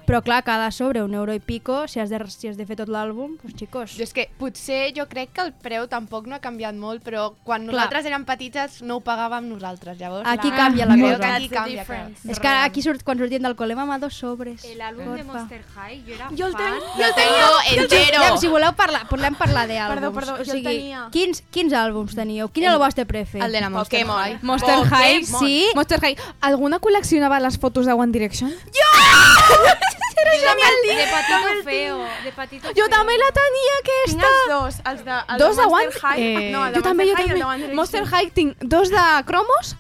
però clar, cada sobre un euro i pico, si has de, si has de fer tot l'àlbum, doncs xicos. Jo és que potser jo crec que el preu tampoc no ha canviat molt, però quan Clar. nosaltres érem petites no ho pagàvem nosaltres, llavors... Aquí Clar. canvia la cosa. Aquí canvia, clar. És que aquí surt, quan sortien del col·le, mamà, dos sobres. L'àlbum de. Monster High, jo era Jo el fan. tengo, jo el tengo entero. Ja, si voleu parlar, podem parlar d'àlbums. Perdó, perdó, o jo el sigui, tenia. Quins, quins àlbums teníeu? Quin és el vostre prefe? El de la Monster Pokémon. High. Monster Pokémon. High, Sí? Monster High. Alguna col·leccionava les fotos de One Direction? De Patito Feo. De Patito Jo Feo. també la tenia, Tinc aquesta! els dos, els de, el Dos de de Monster One... High. Eh, no, el de jo també, jo de també. Monster High tinc dos de cromos,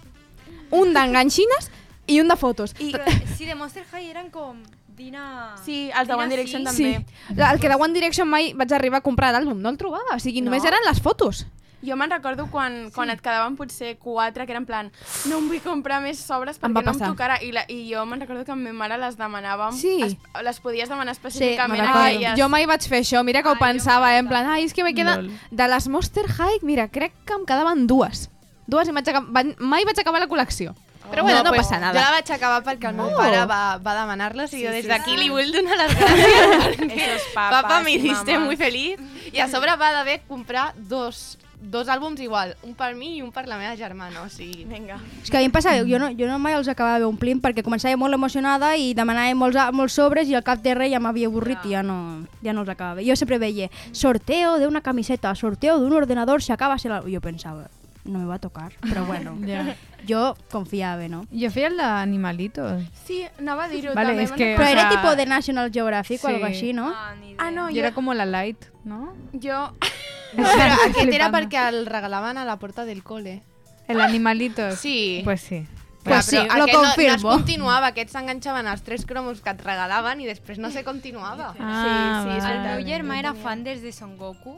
un d'enganxines i un de fotos. I, sí, de Monster High eren com... Dina... Sí, els de Dina One Direction sí. també. Sí. El que de One Direction mai vaig arribar a comprar l'àlbum, no el trobava. O sigui, només No? eren les fotos. Jo me'n recordo quan, quan et quedaven potser quatre, que eren en plan, no em vull comprar més sobres perquè no em tocarà. I, la, I jo me'n recordo que amb ma mare les demanàvem. Sí. Es, les podies demanar específicament me'n a aquelles. Jo mai vaig fer això, mira que ho Ai, pensava, jo eh, en plan, ai, és que me queda... Lol. De les Monster High, mira, crec que em quedaven dues. Dues i vaig acabar, mai vaig acabar la col·lecció. Però bueno, no, pues, passa Jo la nada. vaig acabar perquè el meu Oh. pare va, va demanar-les i Sí, jo sí, des sí. d'aquí li vull donar les gràcies perquè papas, papa me diste muy feliz i a sobre va d'haver comprar dos, dos àlbums igual, un per mi i un per la meva germana, o sigui... Vinga. És que a mi em passava, jo no, jo no mai els acabava omplint perquè començava molt emocionada i demanava molts, molts sobres i al cap de res ja m'havia avorrit i ja no, ja no els acabava. Jo sempre veia sorteo de una camiseta, sorteo d'un ordenador, se acaba... ser Jo pensava, no me va a tocar, però bueno, Ja. jo confiava, no? Jo feia el d'Animalitos. Sí, anava a dir-ho Vale, també. que- Però o era sea, tipo de National Geographic o sí. algo així, no? Ah. Ah, no, I jo... era com la light, no? Jo... Aquest era perquè el regalaven a la porta del cole. El Animalitos. Sí. Pues sí. Pues sí, lo aquest no, no confirmo. es continuava, aquests s'enganxaven als tres cromos que et regalaven i després no se continuava. Ah, sí, vale. El meu germà era fan des de Son Goku.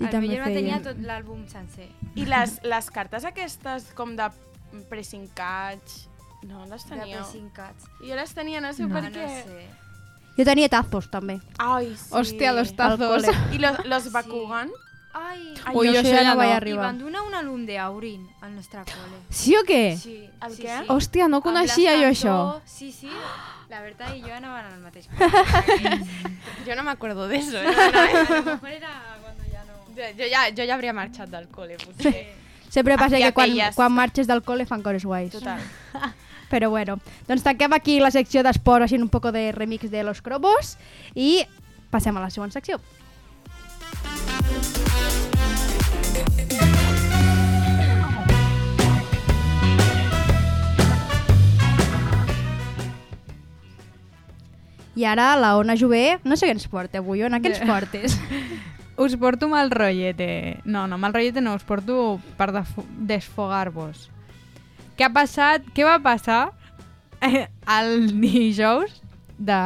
I el també meu germà feia. tenia tot l'àlbum sencer. I les, les cartes aquestes com de pressing catch... No, les De teníeu. Pressing Cats. Jo les tenia, no sé No, per no què. sé. Jo tenia tazos, també. Ai, sí. Hòstia, los tazos. I los, los Bakugan? Ai, Ai, Ui, jo jo això això ja no vaig no. I arribar. van donar un àlbum d'Aurin al nostre col·le. Sí o què? Sí. El sí, què? Sí. Hòstia, no coneixia jo això. Sí, sí. La Berta i jo anaven al mateix col·le. Jo no me acuerdo de eso. ¿eh? A lo mejor era cuando ya no... Jo, jo, ja, jo ja hauria marxat del col·le, potser. Sempre passa que quan, aquelles. quan marxes del col·le fan coses guais. Total. Però bueno, doncs tanquem aquí la secció d'esport, així un poco de remix de los cromos i passem a la següent secció. I ara la Ona Jové, no sé què ens porta avui, Ona, què ens portes? Us porto mal rotllete. No, no, mal rotllete no, us porto per desfogar-vos. Què ha passat? Què va passar el dijous de-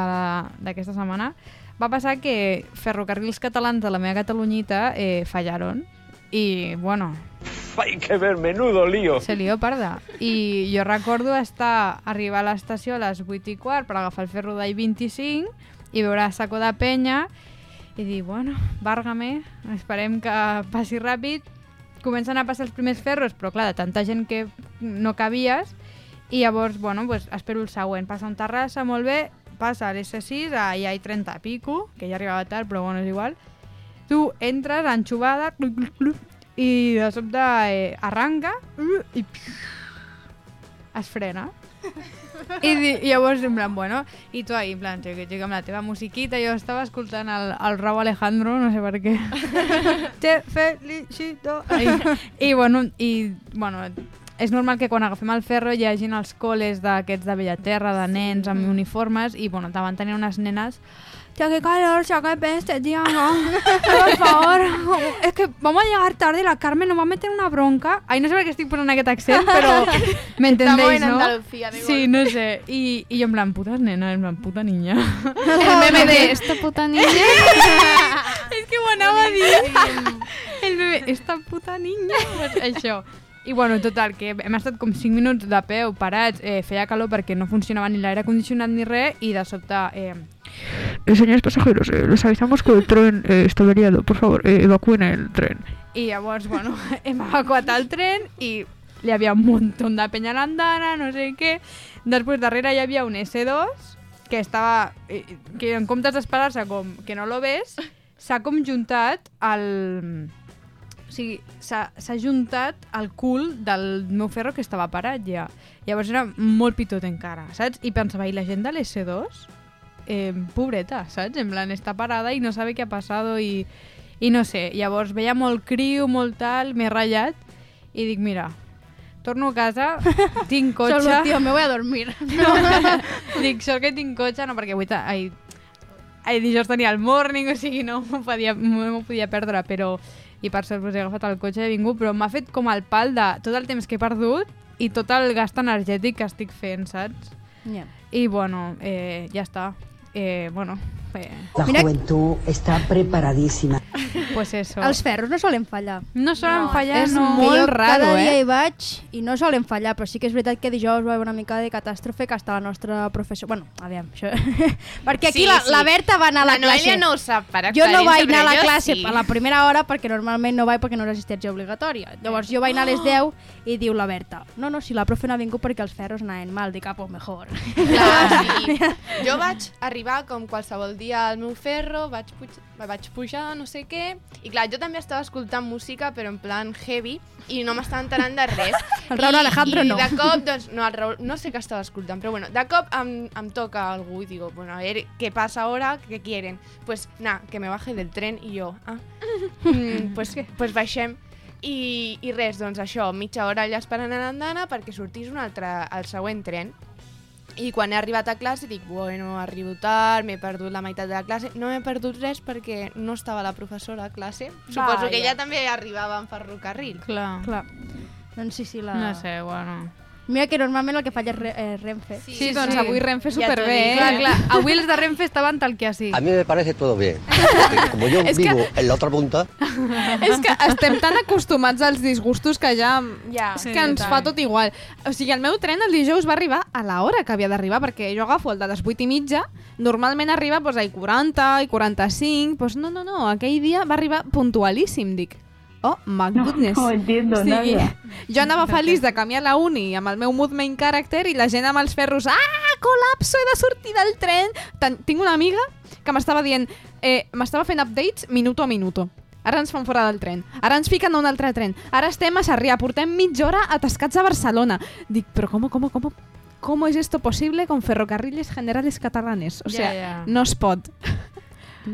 d'aquesta setmana? Va passar que ferrocarrils catalans de la meva Catalunyita eh, fallaron. I, bueno, Hay que ver, menudo lío. se lió parda. I jo recordo estar, arribar a l'estació a les 8 i quart per agafar el ferro d'Ai 25 i veure saco de penya i dir, bueno, vàrgame, esperem que passi ràpid. Comencen a passar els primers ferros, però clar, de tanta gent que no cabies, i llavors, bueno, pues, espero el següent. Passa un Terrassa, molt bé, passa a l'S6, allà hi 30 i pico, que ja arribava tard, però bueno, és igual. Tu entres, enxubada, i de sobte eh, arranca i es frena. I, i llavors, en plan, bueno, i tu ahí, en plan, xica, xica, amb la teva musiquita, jo estava escoltant el, el Raúl Alejandro, no sé per què. Te felicito. I, I, bueno, i, bueno, és normal que quan agafem el ferro hi hagin els col·les d'aquests de Bellaterra, de nens amb uniformes, i, bueno, davant tenien unes nenes Tía, qué calor, ya qué peste, tía, no. Por favor. Es que vamos a llegar tarde, la Carmen nos va a meter una bronca. Ay, no sé per què estic posant aquest accent, però m'entendéis, en no? Andalucía, Sí, no sé. I, I jo en plan, putas nena, en plan, puta niña. El meme de esta puta niña. És que ho anava a. El bebé, esta puta niña. Pues això. I bueno, total, que hem estat com 5 minuts de peu parats, eh, feia calor perquè no funcionava ni l'aire condicionat ni res, i de sobte... Eh, Eh, señores pasajeros, eh, les avisamos que el tren eh, está averiado. Por favor, eh, evacúen el tren. I llavors, bueno, hem evacuat el tren i hi havia un munt de penya l'andana, no sé què. Després, darrere hi havia un S2 que estava... eh, que en comptes d'esperar-se com que no lo ves, s'ha com juntat al... O sigui, s'ha juntat al cul del meu ferro que estava parat ja. Llavors era molt pitot encara, saps? I pensava, i la gent de l'S2? Eh, pobreta, saps? En plan, està parada i no sabe què ha passat i, i no sé. Llavors veia molt criu, molt tal, m'he ratllat i dic, mira, torno a casa, tinc cotxe... Solució, me voy a dormir. No, dic, sort que tinc cotxe, no, perquè avui, ai, ai, dijous tenia el morning, o sigui, no m'ho podia, no podia perdre, però... I per sort pues, he agafat el cotxe i he vingut, però m'ha fet com el pal de tot el temps que he perdut i tot el gast energètic que estic fent, saps? Ja. I bueno, eh, ja està. Eh, bueno, eh, La juventud está preparadísima. pues eso. Els ferros no solen fallar. No solen fallar, és no. molt jo raro, cada eh? dia hi vaig i no solen fallar, però sí que és veritat que dijous va haver una mica de catàstrofe que està la nostra professora... Bueno, aviam, això... perquè aquí Sí, la, sí. la Berta va anar a la, La Noelia classe. no ho sap per Jo no vaig anar a la classe sí. a la primera hora perquè normalment no vaig perquè no és assistència obligatòria. Llavors jo vaig anar a les 10 i diu la Berta no, no, si la profe no ha vingut perquè els ferros anaven mal. Dic, ah, pues mejor. Clar, sí. Jo vaig arribar com qualsevol dia al meu ferro, vaig, puj vaig pujar, no sé què, i clar, jo també estava escoltant música, però en plan heavy, i no m'estava enterant de res. El Raúl I, Alejandro i no. de cop, doncs, no, el Raúl, no sé què estava escoltant, però bueno, de cop em, em toca algú i digo, bueno, a ver, ¿qué pasa ahora? ¿Qué quieren? Pues, nada, que me baje del tren, i jo, ah, mm, pues, pues baixem. I, I res, doncs això, mitja hora allà esperant a l'andana perquè sortís un altre, el següent tren. I quan he arribat a classe dic, bueno, arribo tard, m'he perdut la meitat de la classe. No m'he perdut res perquè no estava la professora a classe. Suposo que Vaja. ella també arribava en ferrocarril. Clar. Clar. Doncs sí, sí, la... No sé, bueno... Mira que normalment el que falla és re, eh, Renfe. Sí, sí, doncs avui Renfe superbé, eh? Clar, clar. Avui els de Renfe estaven tal que així. A mí me parece todo bien. Como yo Es que- vivo en la otra punta, És que estem tan acostumats als disgustos que ja... Ja, és sí, que ens fa tot igual. O sigui, el meu tren el dijous va arribar a l'hora que havia d'arribar, perquè jo agafo el de les 8 i mitja, normalment arriba doncs, a i 40, i 45... Doncs no, no, no, aquell dia va arribar puntualíssim, dic. Oh, my goodness. no entiendo nada. Jo anava feliç de canviar la uni amb el meu mood main character i la gent amb els ferros, ah, col·lapso, he de sortir del tren. Tinc una amiga que m'estava dient, eh, m'estava fent updates minuto a minuto. Ara ens fan fora del tren. Ara ens fiquen a un altre tren. Ara estem a Sarrià. Portem mitja hora atascats a Barcelona. Dic, però com, com, com, com és esto posible con ferrocarriles generales catalanes? O sea, ja. no es pot.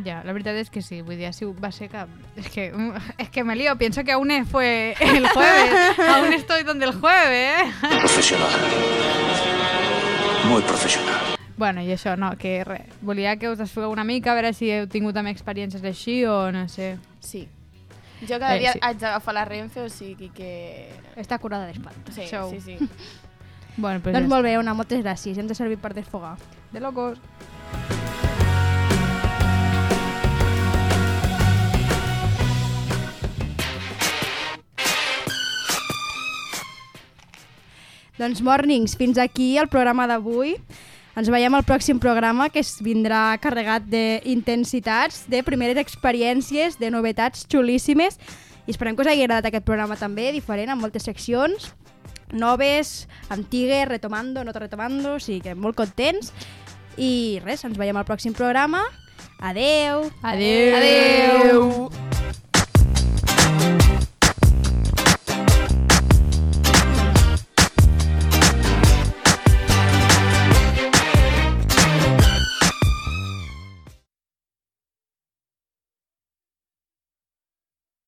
Ya, la verdad es que sí, vull dir, sí, va ser que... Es que, es que me lío, pienso que aún fue el jueves, aún estoy donde el jueves, ¿eh? Profesional. Muy profesional. Bueno, i això, no, que res, volia que us desfogueu una mica, a veure si heu tingut també experiències així o no sé. Sí. Jo cada Eh, dia sí. haig d'agafar la Renfe, o sigui que... Està curada d'espant. Sí, Show. sí, sí. Bueno, pues doncs ja molt bé, una, moltes gràcies. Ens ha servit per desfogar. De locos. Doncs mornings, fins aquí el programa d'avui. Ens veiem al pròxim programa que es vindrà carregat d'intensitats, de primeres experiències, de novetats xulíssimes. I esperem que us hagi agradat aquest programa també, diferent, amb moltes seccions noves, antigues, retomando, no retomando, o sigui que molt contents. I res, ens veiem al pròxim programa. Adeu! Adeu! Adeu!